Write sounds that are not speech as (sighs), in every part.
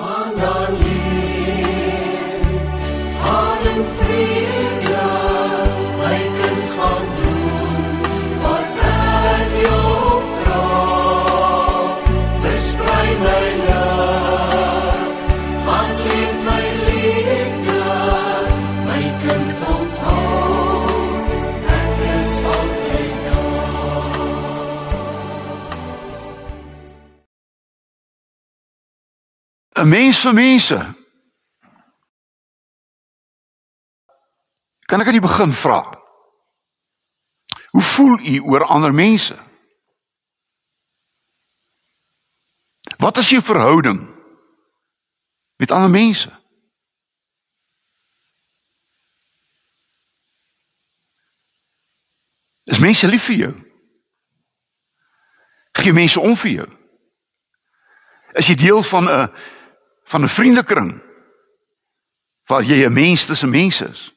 'n mens vir mense. Kan ek aan die begin vra? Hoe voel u oor ander mense? Wat is jou verhouding met ander mense? Is mense lief vir jou? Gee mense om vir jou? Is jy deel van 'n van 'n vriendekring waar jy 'n mens tussen mense is.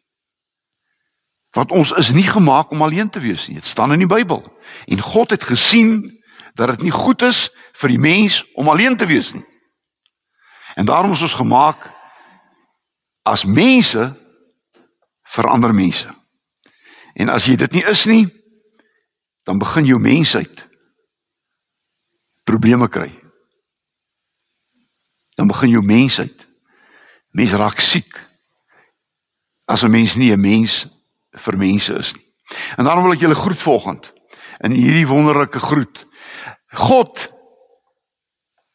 Want ons is nie gemaak om alleen te wees nie. Dit staan in die Bybel. En God het gesien dat dit nie goed is vir die mens om alleen te wees nie. En daarom is ons gemaak as mense vir ander mense. En as jy dit nie is nie, dan begin jou mensheid probleme kry begin jou mensheid mens raak siek as 'n mens nie 'n mens vir mense is nie. En daarom wil ek julle groet volgend in hierdie wonderlike groet. God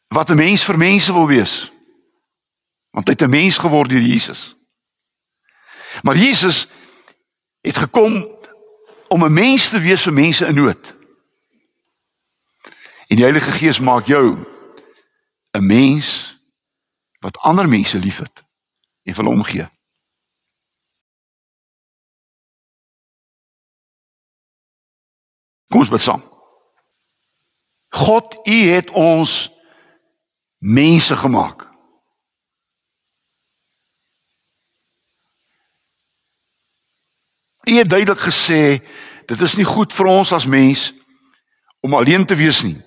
wat 'n mens vir mense wil wees. Want hy het 'n mens geword deur Jesus. Maar Jesus het gekom om 'n mens te wees vir mense in nood. En die Heilige Gees maak jou 'n mens wat ander mense liefhet en vir hom gee. Kom ons bid saam. God, U het ons mense gemaak. U het duidelik gesê dit is nie goed vir ons as mens om alleen te wees nie.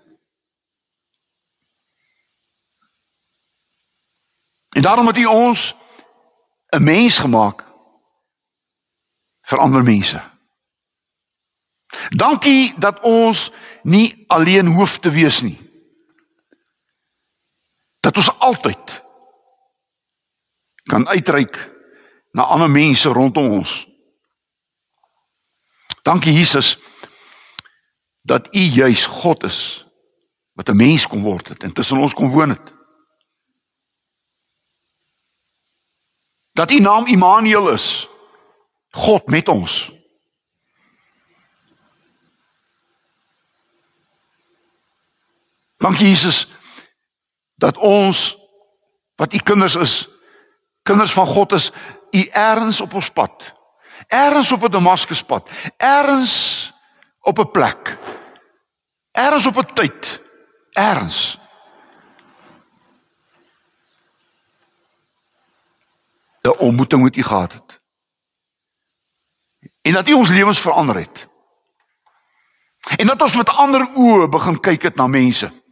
En daarom het U ons 'n mens gemaak vir ander mense. Dankie dat ons nie alleen hoef te wees nie. Dat ons altyd kan uitreik na ander mense rondom ons. Dankie Jesus dat U juis God is wat 'n mens kom word het en tussen ons kom woon het. Dat u naam Immanuel is. God met ons. Dankie Jesus dat ons wat u kinders is, kinders van God is, u erns op ons pad. Erns op 'n Damaskuspad, erns op 'n plek. Erns op 'n tyd. Erns 'n ontmoeting met U gehad het. En dat U ons lewens verander het. En dat ons met ander oë begin kyk het na mense.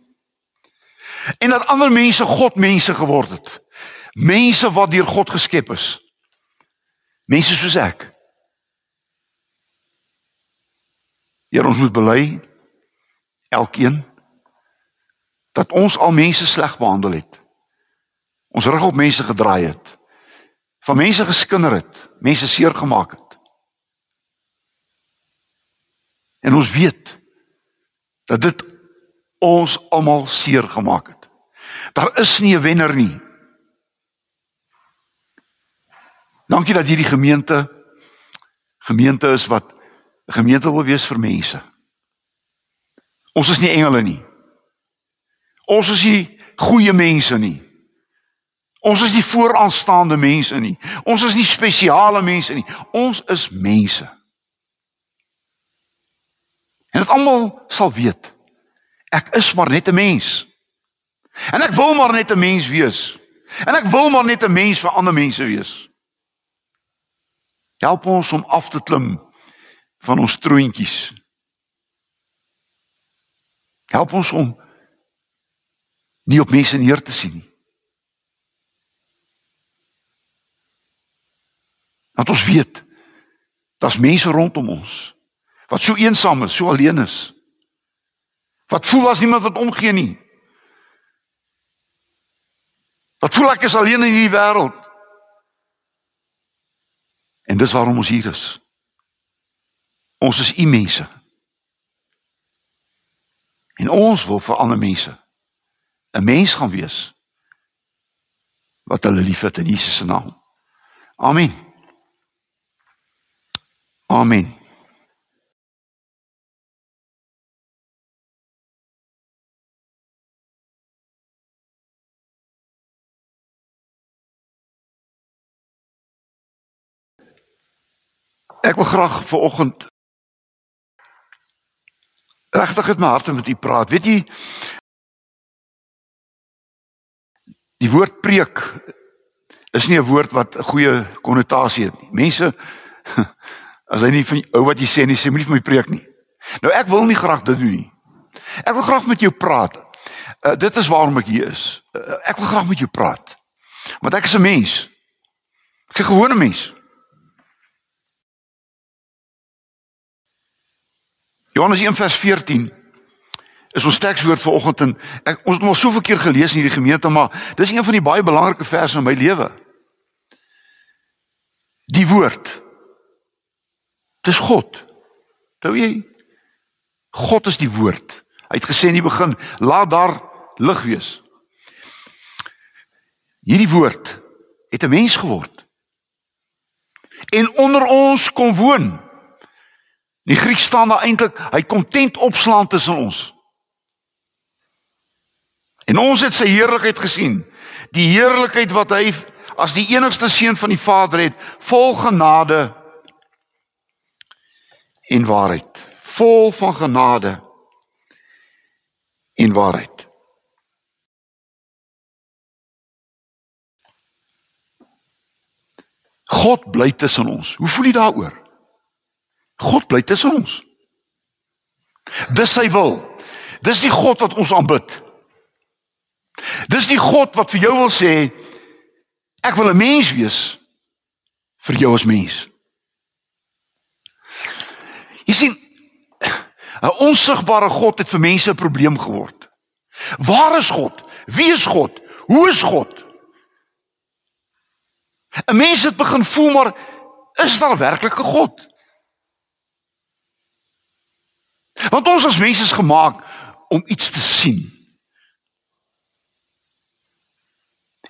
En dat ander mense God mense geword het. Mense wat deur God geskep is. Mense soos ek. Hier ons moet bely elkeen dat ons al mense sleg behandel het. Ons rug op mense gedraai het van mense geskinder het, mense seer gemaak het. En ons weet dat dit ons almal seer gemaak het. Daar is nie 'n wenner nie. Dankie dat hierdie gemeente gemeente is wat 'n gemeente wil wees vir mense. Ons is nie engele nie. Ons is nie goeie mense nie. Ons is nie vooraanstaande mense nie. Ons is nie spesiale mense nie. Ons is mense. En dit almal sal weet. Ek is maar net 'n mens. En ek wil maar net 'n mens wees. En ek wil maar net 'n mens vir ander mense wees. Help ons om af te klim van ons troontjies. Help ons om nie op mense neer te sien nie Want ons weet daar's mense rondom ons wat so eensaam is, so alleen is. Wat voel as niemand wat omgee nie. Wat voel ek is alleen in hierdie wêreld? En dis waarom ons hier is. Ons is u mense. En ons wil vir ander mense 'n mens gaan wees wat hulle liefhet in Jesus se naam. Amen. Amen. Ek wil graag ver oggend regtig uit my hart met u praat. Weet jy Die woord preek is nie 'n woord wat 'n goeie konnotasie het nie. Mense as hy nie van ou wat jy sê nie, sê moenie vir my preek nie. Nou ek wil nie graag dit doen nie. Ek wil graag met jou praat. Uh, dit is waarom ek hier is. Uh, ek wil graag met jou praat. Want ek is 'n mens. Ek's 'n gewone mens. Johannes 1 vers 14 is ons tekswoord vir oggend en ek, ons het hom al soveel keer gelees in hierdie gemeente maar dis een van die baie belangrike verse in my lewe. Die woord. Dis God. Onthou jy? God is die woord. Hy het gesê in die begin, laat daar lig wees. Hierdie woord het 'n mens geword. En onder ons kom woon. Die Griek staan daar eintlik, hy kom tent opslaan tussen ons. En ons het sy heerlikheid gesien. Die heerlikheid wat hy as die enigste seun van die Vader het, vol genade en waarheid. Vol van genade en waarheid. God bly tussen ons. Hoe voel jy daaroor? God bly tussen ons. Dis sy wil. Dis die God wat ons aanbid. Dis die God wat vir jou wil sê ek wil 'n mens wees vir jou as mens. Jy sien (sighs) 'n onsigbare God het vir mense 'n probleem geword. Waar is God? Wie is God? Hoe is God? 'n Mens het begin voel maar is daar werklik 'n God? Want ons as mense is gemaak om iets te sien.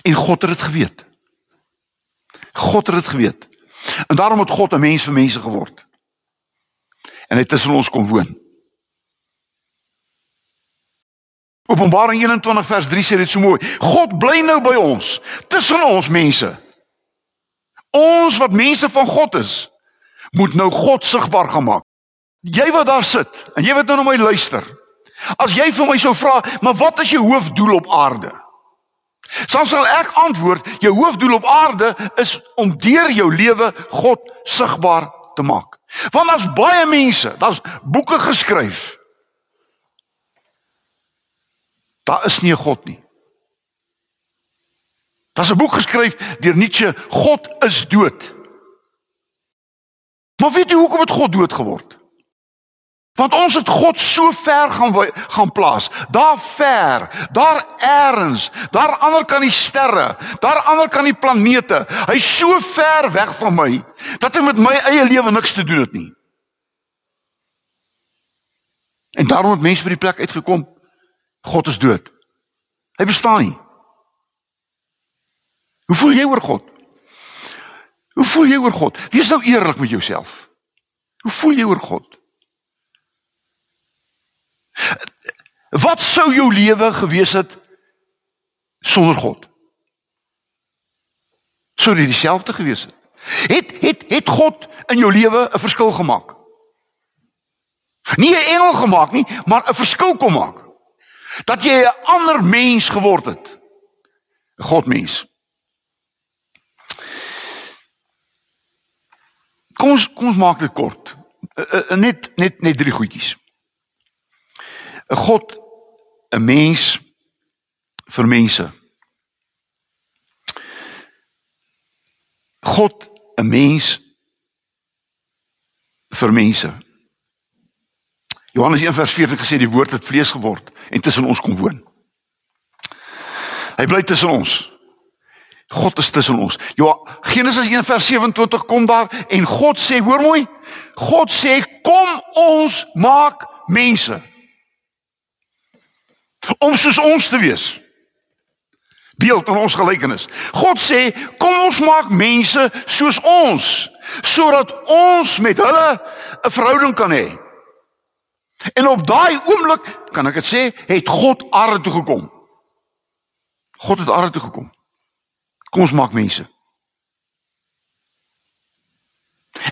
En God het dit geweet. God het dit geweet. En daarom het God 'n mens vir mense geword. En hy tussen ons kom woon. Openbaring 21 vers 3 sê dit so mooi. God bly nou by ons, tussen ons mense. Ons wat mense van God is, moet nou God sigbaar gemaak. Jy wat daar sit en jy wat nou na my luister. As jy vir my sou vra, maar wat is jou hoofdoel op aarde? Dan sal ek antwoord, jou hoofdoel op aarde is om deur jou lewe God sigbaar te maak. Want daar's baie mense, daar's boeke geskryf. Daar is nie 'n God nie. Daar's 'n boek geskryf deur Nietzsche, God is dood. Maar weet jy hoekom het God dood geword? Want ons het God so ver gaan gaan plaas. Daar ver, daar eers, daar ander kan die sterre, daar ander kan die planete. Hy's so ver weg van my dat hy met my eie lewe niks te doen het nie. En daarom het mense by die plek uitgekom. God is dood. Hy bestaan nie. Hoe voel jy oor God? Hoe voel jy oor God? Wees nou eerlik met jouself. Hoe voel jy oor God? Wat sou jou lewe gewees het sonder God? Sou dit dieselfde gewees het? Het het het God in jou lewe 'n verskil gemaak? Nie 'n engel gemaak nie, maar 'n verskil kom maak. Dat jy 'n ander mens geword het. 'n Godmens. Kom ons kom ons maak dit kort. Net net net drie goedjies. 'n God 'n mens vir mense. God 'n mens vir mense. Johannes 1:14 gesê die woord het vlees geword en tussen ons kom woon. Hy bly tussen ons. God is tussen ons. Ja, Genesis 1:27 kom daar en God sê, hoor mooi, God sê kom ons maak mense. Om soos ons te wees. Beeld in ons gelykenis. God sê, kom ons maak mense soos ons sodat ons met hulle 'n verhouding kan hê. En op daai oomblik, kan ek dit sê, het God aarde toe gekom. God het aarde toe gekom. Kom ons maak mense.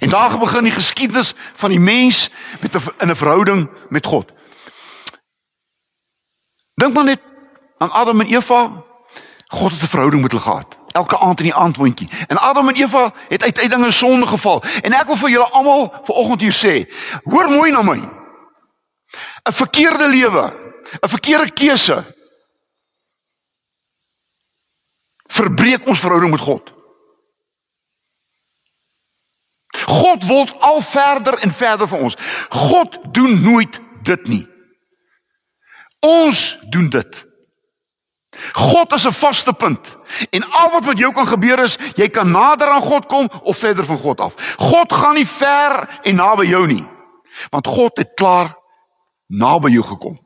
En daar begin die geskiedenis van die mens met 'n in 'n verhouding met God. Dink maar net aan Adam en Eva. God het 'n verhouding met hulle gehad. Elke aand in die aandmondjie. En Adam en Eva het uiteindelik in sonde geval. En ek wil vir julle almal vanoggend hier sê, hoor mooi na my. 'n Verkeerde lewe, 'n verkeerde keuse verbreek ons verhouding met God. God wil al verder en verder vir ons. God doen nooit dit nie. Ons doen dit. God is 'n vaste punt. En al wat met jou kan gebeur is, jy kan nader aan God kom of verder van God af. God gaan nie ver en naby jou nie. Want God het klaar naby jou gekom.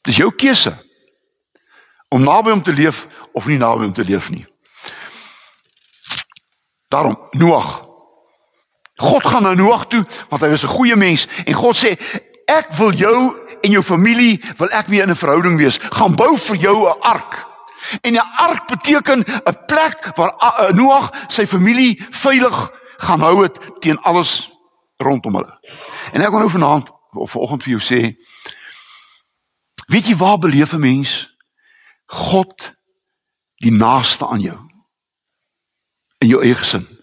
Dis jou keuse om naby hom te leef of nie naby hom te leef nie. Daarom Noag. God gaan na Noag toe want hy was 'n goeie mens en God sê ek wil jou en jou familie wil ek weer in 'n verhouding wees. Gaan bou vir jou 'n ark. En 'n ark beteken 'n plek waar Noag sy familie veilig gaan hou het teen alles rondom hulle. En ek wil nou vanaand of vanoggend vir jou sê weet jy waar beleef 'n mens God die naaste aan jou in jou eie gesin.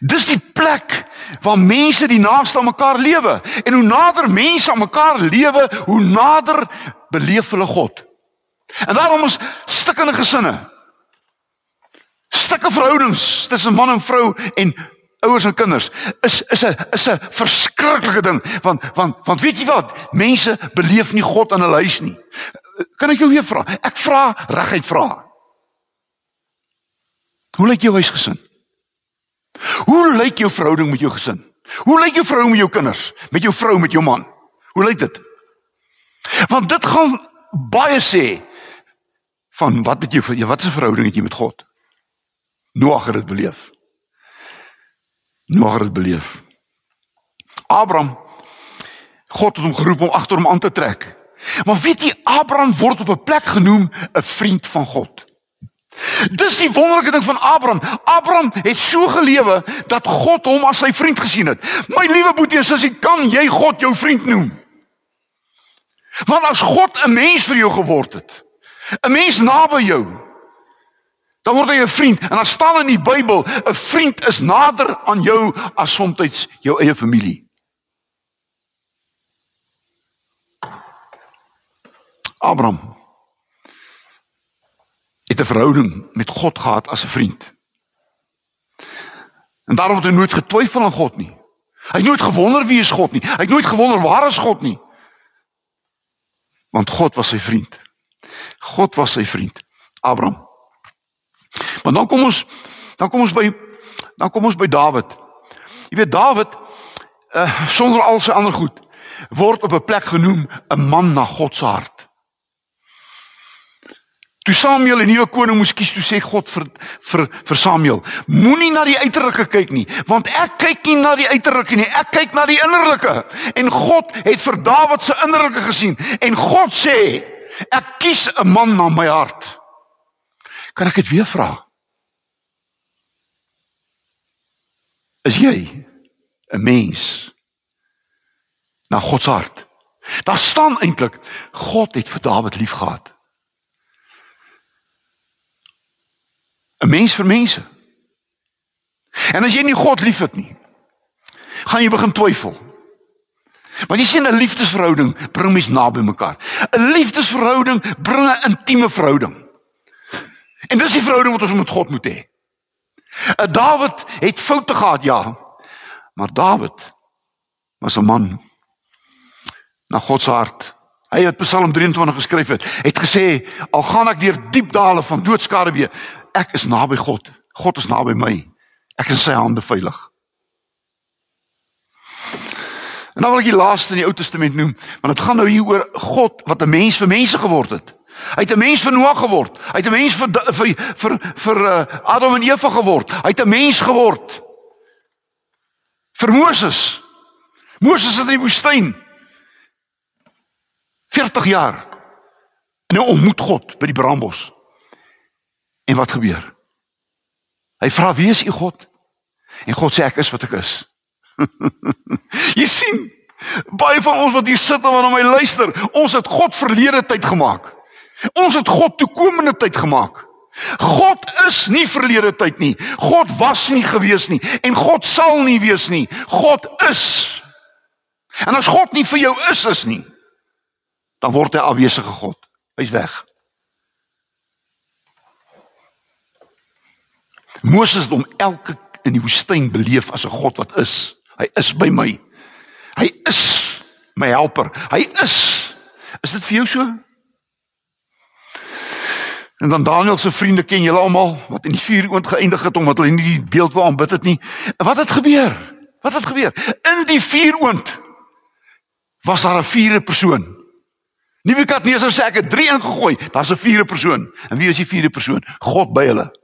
Dis die plek waar mense die naaste aan mekaar lewe en hoe nader mense aan mekaar lewe, hoe nader beleef hulle God. En daarom is stikkende gesinne. Stikke verhoudings tussen man en vrou en ouers en kinders is is 'n is 'n verskriklike ding want want want weet jy wat mense beleef nie God in hulle huis nie kan ek jou weer vra? Ek vra reguit vra. Hoe lyk jou huisgesin? Hoe lyk jou verhouding met jou gesin? Hoe lyk jou verhouding met jou kinders? Met jou vrou, met jou man? Hoe lyk dit? Want dit gaan baie sê van wat het jy wat is 'n verhouding het jy met God? Noag het dit beleef. Noag het dit beleef. Abraham God het hom geroep om agter hom aan te trek. Maar weet jy Abraham word op 'n plek genoem 'n vriend van God. Dis die wonderlike ding van Abraham. Abraham het so gelewe dat God hom as sy vriend gesien het. My liewe boetie en sussie, kan jy God jou vriend noem? Want as God 'n mens vir jou geword het, 'n mens naby jou, dan word hy 'n vriend. En dan staan in die Bybel, 'n vriend is nader aan jou as soms jou eie familie. Abraham het 'n verhouding met God gehad as 'n vriend. En daarom het hy nooit getwyfel aan God nie. Hy het nooit gewonder wie is God nie. Hy het nooit gewonder waar is God nie. Want God was sy vriend. God was sy vriend, Abraham. Maar dan kom ons dan kom ons by dan kom ons by Dawid. Jy weet Dawid uh, sonder al sy ander goed word op 'n plek genoem 'n man na God se hart. Toe Samuel 'n nuwe koning moes kies, toe sê God vir vir vir Samuel: Moenie na die uiterlike kyk nie, want ek kyk nie na die uiterlike nie, ek kyk na die innerlike. En God het vir Dawid se innerlike gesien en God sê: Ek kies 'n man na my hart. Kan ek dit weer vra? Is jy 'n mens na God se hart? Daar staan eintlik God het vir Dawid liefgehad. 'n mens vir mense. En as jy nie God liefhet nie, gaan jy begin twyfel. Want jy sien 'n liefdesverhouding bring mense naby mekaar. 'n Liefdesverhouding bring 'n intieme verhouding. En dis die verhouding wat ons met God moet hê. 'n Dawid het foute gehad, ja. Maar Dawid was 'n man na God se hart. Hy het Psalm 23 geskryf het, het gesê al gaan ek deur diep dale van doodskade weer, ek is naby God. God is naby my. Ek is in sy hande veilig. En dan wil ek die laaste in die Ou Testament noem, want dit gaan nou hier oor God wat 'n mens vir mense geword het. Hy het 'n mens vir Noag geword. Hy het 'n mens vir vir vir vir uh, Adam en Eva geword. Hy het 'n mens geword vir Moses. Moses het in die woestyn 40 jaar en hy ontmoet God by die brambos. En wat gebeur? Hy vra: "Wie is u God?" En God sê: "Ek is wat ek is." (laughs) Jy sien, baie van ons wat hier sit en wat na my luister, ons het God verlede tyd gemaak. Ons het God toekomende tyd gemaak. God is nie verlede tyd nie. God was nie gewees nie en God sal nie wees nie. God is. En as God nie vir jou is is nie, dan word hy afwesige God. Hy's weg. Moses het hom elke in die woestyn beleef as 'n God wat is. Hy is by my. Hy is my helper. Hy is. Is dit vir jou so? En dan Daniel se vriende ken julle almal wat in die vuur oond geëindig het omdat hulle nie die beeld wou aanbid het nie. Wat het gebeur? Wat het gebeur? In die vuur oond was daar 'n vierde persoon. Nebukadneser sê ek het drie ingegooi. Daar's 'n vierde persoon. En wie is die vierde persoon? God by hulle.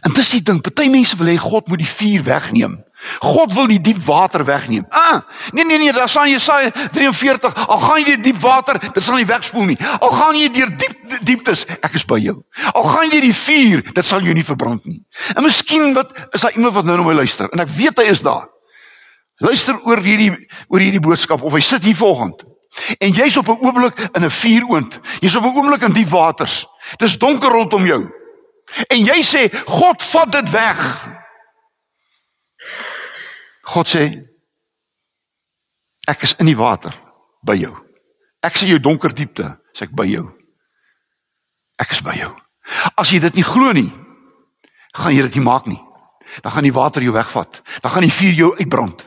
En dis die ding, party mense wil hê God moet die vuur wegneem. God wil die diep water wegneem. Ah, nee nee nee, daar staan Jesaja 43, al gaan jy deur diep water, dit sal nie wegspoel nie. Al gaan jy deur diep dieptes, ek is by jou. Al gaan jy deur die vuur, dit sal jou nie verbrand nie. En miskien wat is daar iemand wat nou na my luister en ek weet hy is daar. Luister oor hierdie oor hierdie boodskap of hy sit hier vanoggend. En jy's op 'n oomblik in 'n vuuroond. Jy's op 'n oomblik in diep waters. Dit is donker rondom jou. En jy sê God vat dit weg. God sê ek is in die water by jou. Ek sien jou donker diepte, sê ek by jou. Ek is by jou. As jy dit nie glo nie, gaan jy dit nie maak nie. Dan gaan die water jou wegvat. Dan gaan die vuur jou uitbrand.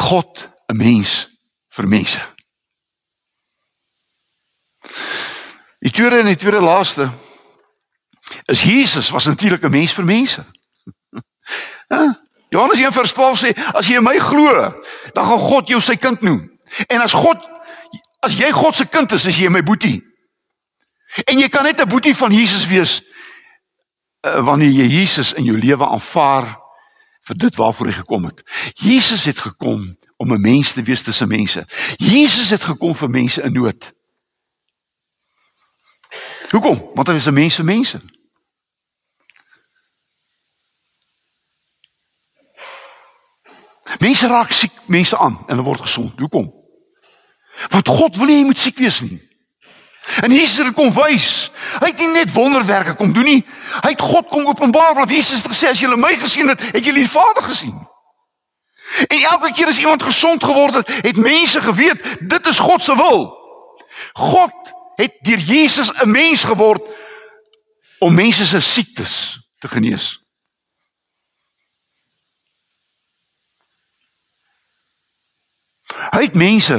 God 'n mens vir mense. Die tweede en die tweede laaste is Jesus was natuurlik 'n mens vir mense. Ja, (laughs) Johannes 1:12 sê as jy in my glo, dan gaan God jou sy kind noem. En as God as jy God se kind is, is jy my boetie. En jy kan net 'n boetie van Jesus wees uh, wanneer jy Jesus in jou lewe aanvaar vir dit waarvoor hy gekom het. Jesus het gekom om 'n mens te wees tussen mense. Jesus het gekom vir mense in nood. Hoekom? Want hy is 'n mens vir mense. Mense raak siek, mense aan en hulle word gesond. Hoekom? Want God wil nie jy moet siek wees nie. En Jesus het kom wys. Hy het nie net wonderwerke kom doen nie. Hy het God kom openbaar want Jesus het gesê as julle my gesien het, het julle die Vader gesien. En elke keer as iemand gesond geword het, het mense geweet dit is God se wil. God het deur Jesus 'n mens geword om mense se siektes te genees. Hy het mense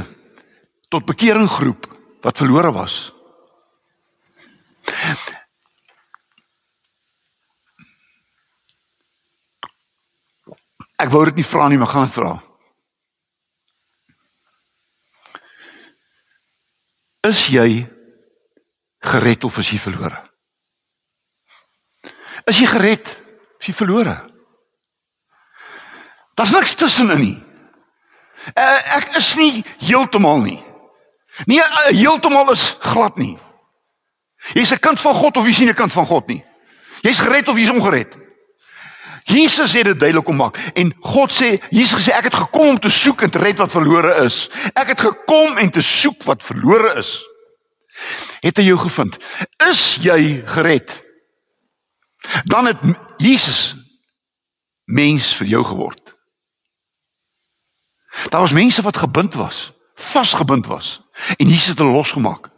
tot bekering geroep wat verlore was. Ek wou dit nie vra nie, maar gaan vra. Is jy gered of is jy verlore? Is jy gered? Is jy verlore? Daar's niks tussenin nie. Uh, ek is nie heeltemal nie. Nie uh, heeltemal is glad nie. Jy's 'n kind van God of jy's nie 'n kind van God nie. Jy's gered of jy's ongered. Jesus het dit duidelik kom maak en God sê Jesus sê ek het gekom om te soek en te red wat verlore is. Ek het gekom en te soek wat verlore is. Het hy jou gevind? Is jy gered? Dan het Jesus mens vir jou geword. Daar was mense wat gebind was, vasgebind was en Jesus het hulle losgemaak.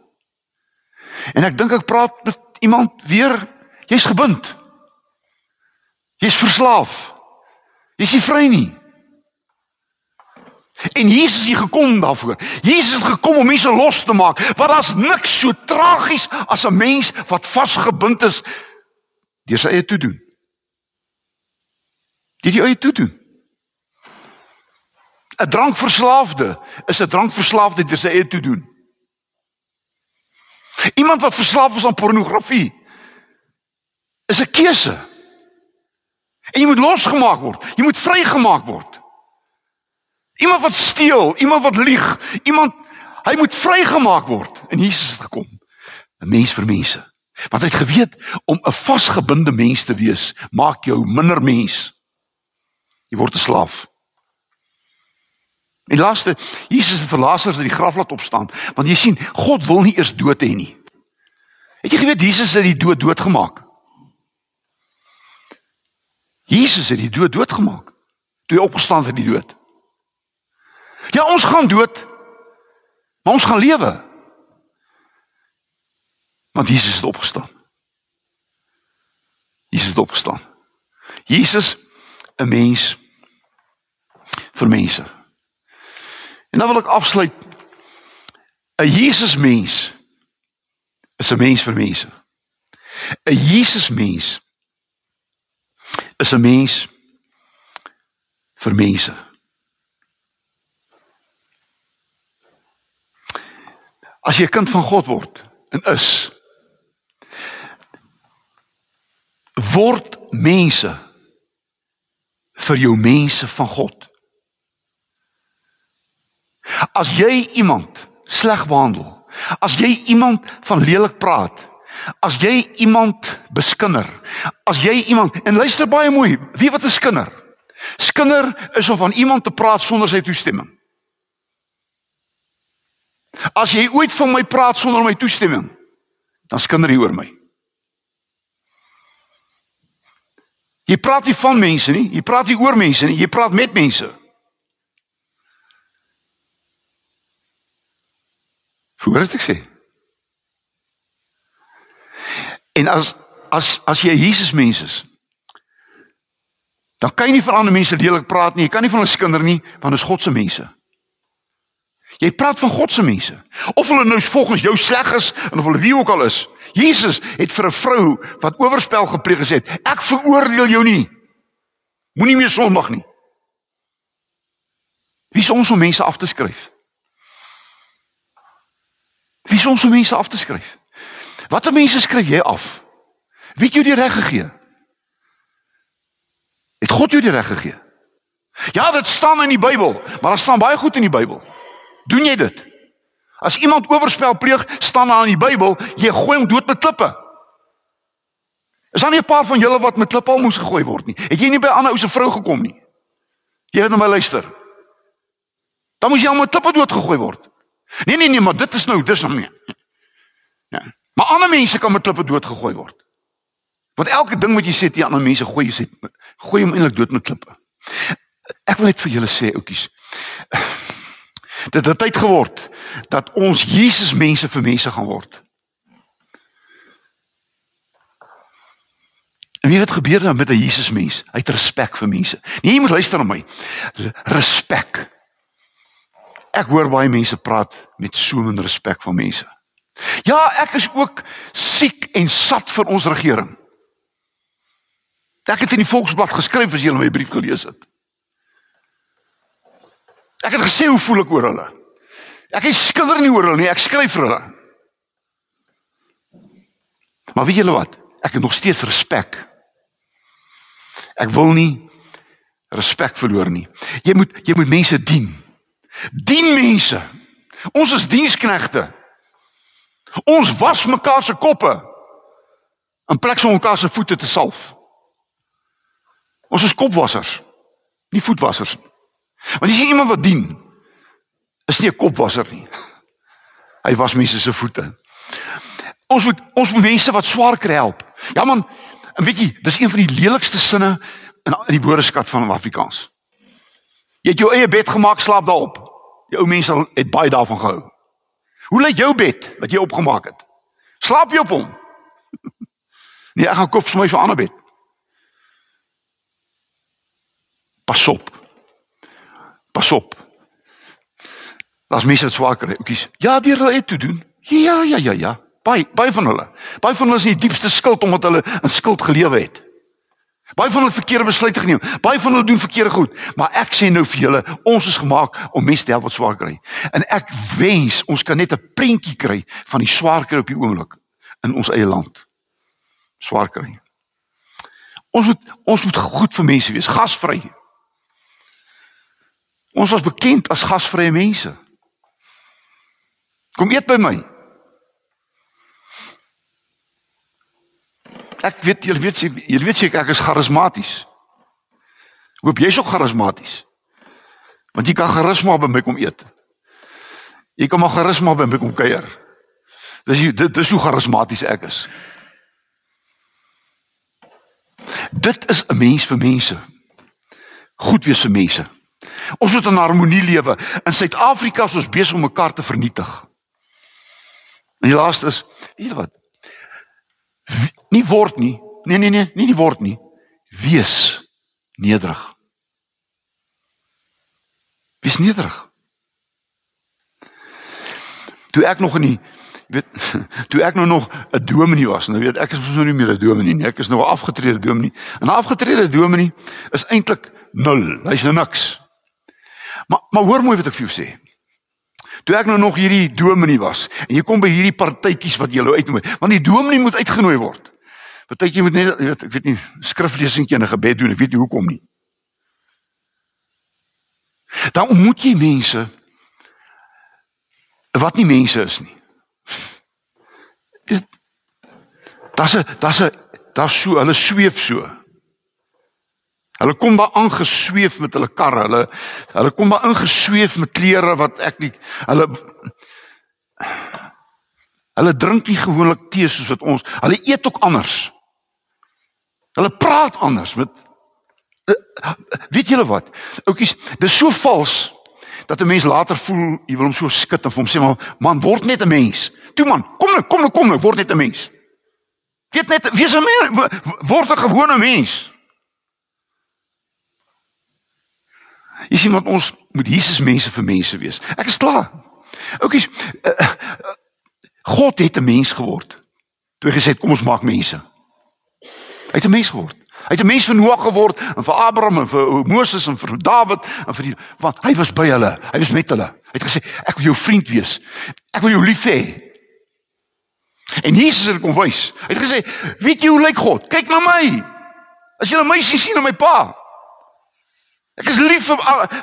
En ek dink ek praat met iemand weer Jy's gebind. Jy's verslaaf. Jy's nie vry nie. En Jesus het gekom daarvoor. Jesus het gekom om mense los te maak. Want daar's niks so tragies as 'n mens wat vasgebind is deur sy eie toedoen. Dit jy eie toedoen. 'n Drankverslaafde is 'n drankverslaafde deur sy eie toedoen. Iemand wat verslaaf is aan pornografie is 'n keuse. En jy moet losgemaak word. Jy moet vrygemaak word. Iemand wat steel, iemand wat lieg, iemand hy moet vrygemaak word. En Jesus het gekom. 'n Mens vir mense. Want hy het geweet om 'n vasgebinde mens te wees, maak jou minder mens. Jy word 'n slaaf. En laaste, Jesus het vir Lazarus uit die graf laat opstaan, want jy sien, God wil nie eers dood hê nie. Het jy geweet Jesus het die dood doodgemaak? Jesus het die dood doodgemaak toe hy opgestaan het uit die dood. Ja, ons gaan dood. Maar ons gaan lewe. Want Jesus het opgestaan. Jesus het opgestaan. Jesus 'n mens vir mense. En dan wil ek afsluit. 'n Jesus mens is 'n mens vir mense. 'n Jesus mens is 'n mens vir mense. As jy kind van God word en is word mense vir jou mense van God. As jy iemand sleg behandel, as jy iemand van lelik praat, as jy iemand beskinder, as jy iemand en luister baie mooi, wie wat 'n skinder? Skinder is om van iemand te praat sonder sy toestemming. As jy ooit van my praat sonder my toestemming, dan skinder jy oor my. Jy praat nie van mense nie, jy praat nie oor mense nie, jy praat met mense. Hoe word dit sê? En as as as jy Jesus mens is, dan kan jy nie van ander mense lelik praat nie, jy kan nie van hulle skinder nie, want dit is God se mense. Jy praat van God se mense. Of hulle nou volgens jou sleg is en of hulle wie ook al is. Jesus het vir 'n vrou wat oorspel gepleeg gesê, "Ek veroordeel jou nie. Moenie meer sondig nie." Wie is ons om mense af te skryf? Wie is ons om mense af te skryf? Watter mense skryf jy af? Wie het jou die reg gegee? Het God jou die reg gegee? Ja, dit staan in die Bybel, maar daar staan baie goed in die Bybel. Doen jy dit? As iemand oorspel pleeg, staan daar in die Bybel, jy gooi hom dood met klippe. Is daar nie 'n paar van julle wat met klippe al moes gegooi word nie? Het jy nie by 'n ander ou se vrou gekom nie? Jy het na my luister. Dan moes jy al met klippe dood gegooi word. Nee nee nee, maar dit is nou, dis nou nie. Ja. Maar ander mense kan met klippe dood gegooi word. Want elke ding wat jy sê teen ander mense gooi jy sê gooi hom eintlik dood met klippe. Ek wil net vir julle sê oudjies. (sighs) Dit het tyd geword dat ons Jesus mense vir mense gaan word. En wie het gebeur dan met 'n Jesus mens? Hy het respek vir mense. Nee, jy moet luister na my. Respek. Ek hoor baie mense praat met so min respek vir mense. Ja, ek is ook siek en sat vir ons regering. Ek het in die Volksblad geskryf as jy my brief gelees het. Ek het gesê hoe voel ek oor hulle? Ek het skilder nie oor hulle nie, ek skryf vir hulle. Maar weet julle wat? Ek het nog steeds respek. Ek wil nie respek verloor nie. Jy moet jy moet mense dien. Dien mense. Ons is diensknegte. Ons was mekaar se koppe in plek van mekaar se voete te salf. Ons is kopwassers, nie voetwassers nie. Want jy sien iemand wat dien is nie 'n kopwasser nie. Hy was mense se voete. Ons moet ons moet mense wat swaar kry help. Ja man, en weet jy, dis een van die lelikste sinne in in die woordeskat van Afrikaans. Jy het jou eie bed gemaak, slaap daarop. Die ou mense het baie daarvan gehou. Hoe lyk jou bed wat jy opgemaak het? Slaap jy op hom? (laughs) Nee, ek gaan koop vir my vir Annabet. Pas op. Pas op. Daar's mense wat swaar kry. Oukies. Ja, deur hulle het toe doen. Ja, ja, ja, ja. Baie baie van hulle. Baie van hulle is in die diepste skuld omdat hulle in skuld gelewe het. Baie van hulle verkeerde besluite geneem. Baie van hulle doen verkeerde goed. Maar ek sê nou vir julle, ons is gemaak om mense te help wat swaar kry. En ek wens ons kan net 'n prentjie kry van die swaar kry op die oomblik in ons eie land. Swaar kry. Ons moet ons moet goed vir mense wees, gasvry. Ons was bekend as gasvrye mense. Kom eet by my. Ek weet julle weet julle weet seker ek is charismaties. Ek hoop jy's ook charismaties. Want jy kan charisma by my kom eet. Jy kan maar charisma by my kom kuier. Dis dit is hoe charismaties ek is. Dit is 'n mens vir mense. Goed wees vir mense. Ons moet in harmonie lewe. In Suid-Afrika is ons besig om mekaar te vernietig. En die laaste is, weet jy wat? Nie word nie. Nee nee nee, nie die word nie. Wees nederig. Wees nederig. Toe ek nog in die weet (laughs) toe ek nou nog 'n dominee was, nou weet ek is mos nou nie meer 'n dominee nie. Ek is nou 'n afgetrede dominee. 'n Afgetrede dominee is eintlik nul. Hy's nou niks. Maar maar hoor mooi wat ek vir jou sê. Toe ek nou nog hierdie dominee was en jy kom by hierdie partytjies wat jy nou uitnooi, want die dominee moet uitgenooi word. Partytjie moet net weet ek weet nie skriflesingkie en 'n gebed doen, ek weet nie hoekom nie. Dan moet jy mense wat nie mense is nie. Daar's 'n daar's 'n daar's so hulle sweef so. Hulle kom daar aangesweef met hulle karre. Hulle hulle kom daar ingesweef met klere wat ek nie hulle Hulle drink nie gewoonlik tee soos wat ons. Hulle eet ook anders. Hulle praat anders met Weet julle wat? Oukies, dis so vals dat 'n mens later voel jy wil hom so skud en vir hom sê maar man word net 'n mens. Toe man, kom nou, kom nou, kom nou, word net 'n mens. Weet net wees 'n mens, word 'n gewone mens. Jy sien wat ons moet Jesus mense vir mense wees. Ek is klaar. Oukies, uh, God het 'n mens geword. Toe hy gesê het kom ons maak mense. Hy het 'n mens geword. Hy het 'n mens vir Noag geword en vir Abraham en vir Moses en vir Dawid en vir die want hy was by hulle. Hy was met hulle. Hy het gesê ek wil jou vriend wees. Ek wil jou lief hê. En Jesus het kom wys. Hy het gesê, "Weet jy hoe lyk God? Kyk na my. As jy na my sien, sien na my Pa." Ek is lief vir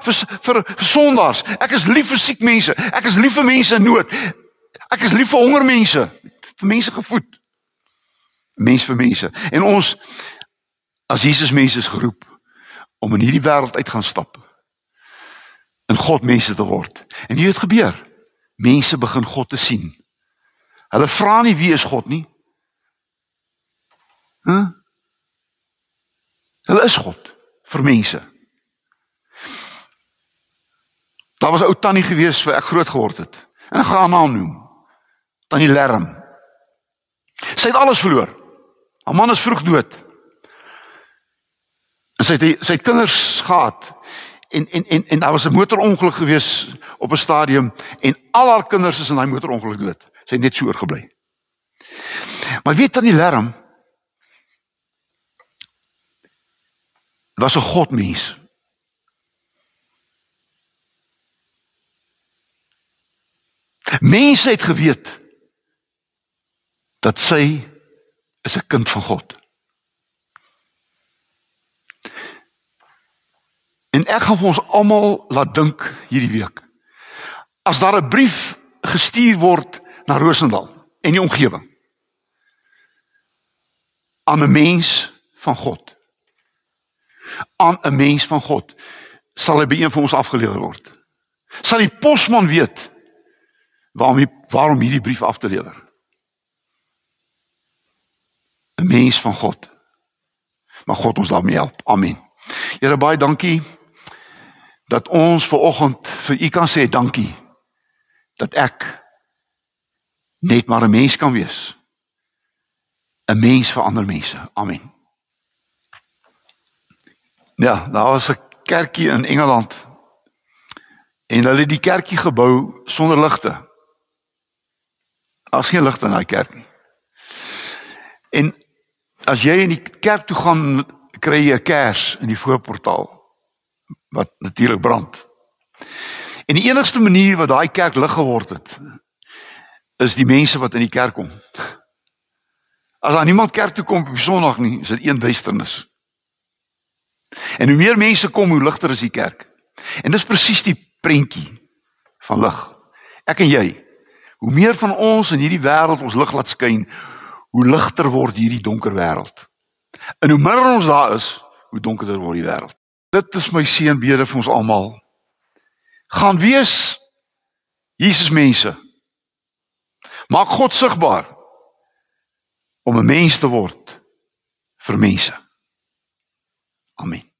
vir vir, vir sondaars. Ek is lief vir siek mense. Ek is lief vir mense in nood. Ek is lief vir honger mense. Vir mense gevoed. Mens vir mense. En ons as Jesus mense is geroep om in hierdie wêreld uit gaan stap. In God mense te word. En wie het gebeur? Mense begin God te sien. Hulle vra nie wie is God nie. Hæ? Huh? Hulle is God vir mense. Daar was 'n ou tannie gewees vir ek groot geword het. En ek gaan haar naam noem. Tannie Lerm. Sy het alles verloor. Haar man is vroeg dood. En sy het sy het kinders gehad. En en en en daar was 'n motorongeluk gewees op 'n stadium en al haar kinders is in daai motorongeluk dood. Sy het net so oorgebly. Maar weet tannie Lerm was 'n godmens. Mense het geweet dat sy is 'n kind van God. En ek gaan vir ons almal laat dink hierdie week. As daar 'n brief gestuur word na Rosendal en die omgewing aan 'n mens van God. aan 'n mens van God sal hy by een van ons afgelewer word. Sal die posman weet waarom waarom hierdie brief af te lewer. 'n Mens van God. Maar God ons daarmee help. Amen. Here baie dankie dat ons ver oggend vir u kan sê dankie dat ek net maar 'n mens kan wees 'n mens vir ander mense. Amen. Ja, daar was 'n kerkie in Engeland. En hulle het die kerkie gebou sonder ligte. Daar's geen ligte in daai kerk nie. En as jy in die kerk toe gaan, kry jy 'n kers in die voorportaal wat natuurlik brand. En die enigste manier wat daai kerk lig geword het, is die mense wat in die kerk kom. As daar niemand kerk toe kom op Sondag nie, is dit een duisternis. En hoe meer mense kom, hoe ligter is die kerk. En dis presies die prentjie van lig. Ek en jy. Hoe meer van ons in hierdie wêreld ons lig laat skyn, hoe ligter word hierdie donker wêreld. En hoe minder ons daar is, hoe donkerder word die wêreld. Dit is my seënbede vir ons almal. Gaan wees Jesus mense. Maak God sigbaar om 'n mens te word vir mense. Amen.